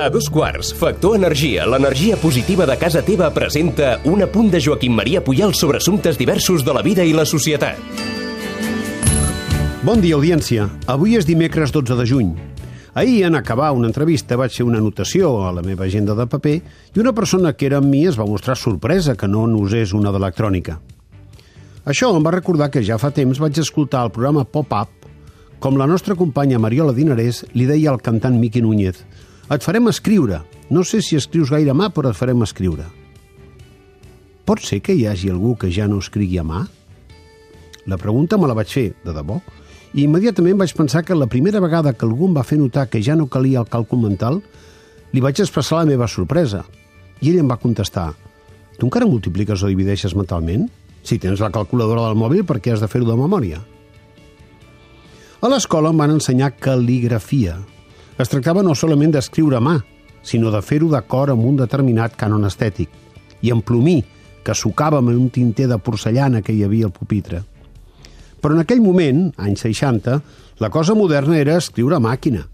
A dos quarts, Factor Energia, l'energia positiva de casa teva presenta un apunt de Joaquim Maria Puyal sobre assumptes diversos de la vida i la societat. Bon dia, audiència. Avui és dimecres 12 de juny. Ahir, en acabar una entrevista, vaig fer una anotació a la meva agenda de paper i una persona que era amb mi es va mostrar sorpresa que no n'usés una d'electrònica. Això em va recordar que ja fa temps vaig escoltar el programa Pop-Up com la nostra companya Mariola Dinarès li deia al cantant Miqui Núñez et farem escriure. No sé si escrius gaire a mà, però et farem escriure. Pot ser que hi hagi algú que ja no escrigui a mà? La pregunta me la vaig fer, de debò, i immediatament vaig pensar que la primera vegada que algú em va fer notar que ja no calia el càlcul mental, li vaig expressar la meva sorpresa. I ell em va contestar, tu encara multipliques o divideixes mentalment? Si tens la calculadora del mòbil, per què has de fer-ho de memòria? A l'escola em van ensenyar cal·ligrafia, es tractava no solament d'escriure a mà, sinó de fer-ho d'acord amb un determinat cànon estètic, i en plomí, que sucàvem en un tinter de porcellana que hi havia al pupitre. Però en aquell moment, anys 60, la cosa moderna era escriure a màquina.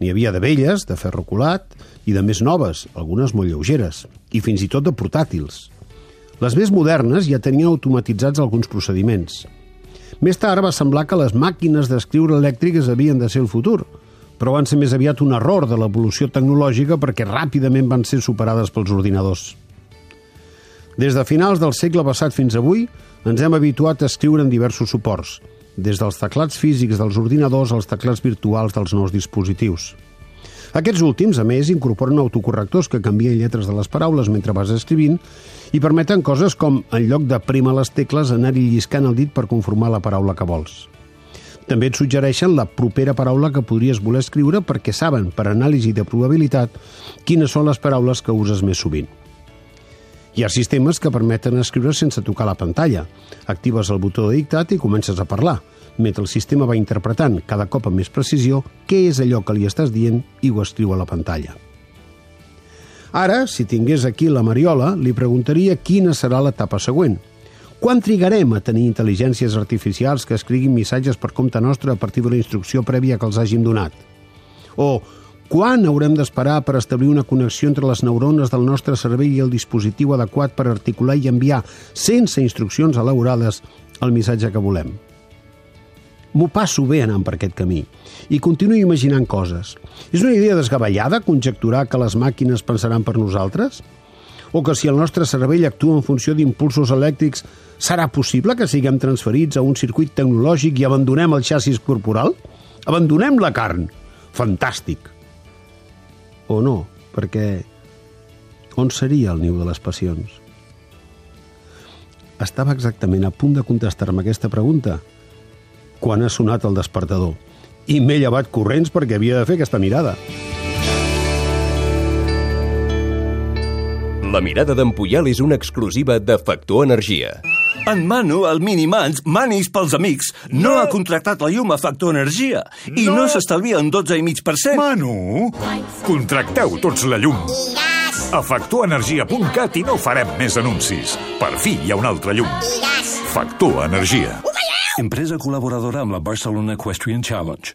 N'hi havia de velles, de ferro colat, i de més noves, algunes molt lleugeres, i fins i tot de portàtils. Les més modernes ja tenien automatitzats alguns procediments. Més tard va semblar que les màquines d'escriure elèctriques havien de ser el futur, però van ser més aviat un error de l'evolució tecnològica perquè ràpidament van ser superades pels ordinadors. Des de finals del segle passat fins avui, ens hem habituat a escriure en diversos suports, des dels teclats físics dels ordinadors als teclats virtuals dels nous dispositius. Aquests últims, a més, incorporen autocorrectors que canvien lletres de les paraules mentre vas escrivint i permeten coses com, en lloc de prima les tecles, anar-hi lliscant el dit per conformar la paraula que vols. També et suggereixen la propera paraula que podries voler escriure perquè saben, per anàlisi de probabilitat, quines són les paraules que uses més sovint. Hi ha sistemes que permeten escriure sense tocar la pantalla. Actives el botó de dictat i comences a parlar, mentre el sistema va interpretant cada cop amb més precisió què és allò que li estàs dient i ho escriu a la pantalla. Ara, si tingués aquí la Mariola, li preguntaria quina serà l'etapa següent – quan trigarem a tenir intel·ligències artificials que escriguin missatges per compte nostre a partir de la instrucció prèvia que els hàgim donat? O quan haurem d'esperar per establir una connexió entre les neurones del nostre cervell i el dispositiu adequat per articular i enviar, sense instruccions elaborades, el missatge que volem? M'ho passo bé anant per aquest camí i continuo imaginant coses. És una idea desgavellada conjecturar que les màquines pensaran per nosaltres? o que si el nostre cervell actua en funció d'impulsos elèctrics, serà possible que siguem transferits a un circuit tecnològic i abandonem el xassis corporal? Abandonem la carn. Fantàstic. O no, perquè on seria el niu de les passions? Estava exactament a punt de contestar-me aquesta pregunta quan ha sonat el despertador i m'he llevat corrents perquè havia de fer aquesta mirada. La mirada d'en Puyal és una exclusiva de Factor Energia. En Manu, el Minimans, manis pels amics, no, no ha contractat la llum a Factor Energia i no, no s'estalvia un 12,5%. Manu, contracteu tots la llum. A factorenergia.cat i no farem més anuncis. Per fi hi ha una altra llum. Factor Energia. Empresa col·laboradora amb la Barcelona Equestrian Challenge.